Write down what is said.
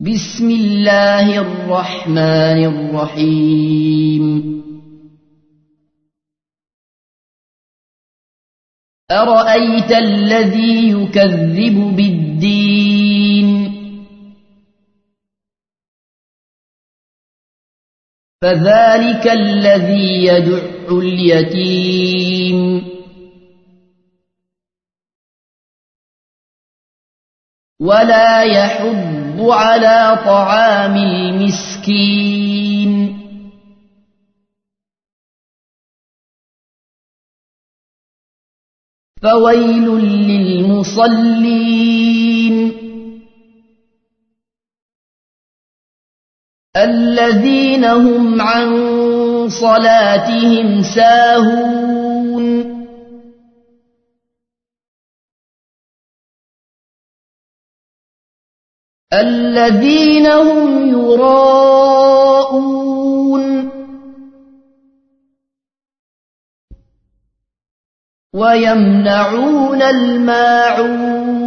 بسم الله الرحمن الرحيم. أرأيت الذي يكذب بالدين؟ فذلك الذي يدع اليتيم. ولا يحب على طعام المسكين. فويل للمصلين. الذين هم عن صلاتهم ساهون. الذين هم يراءون. ويمنعون الماعون.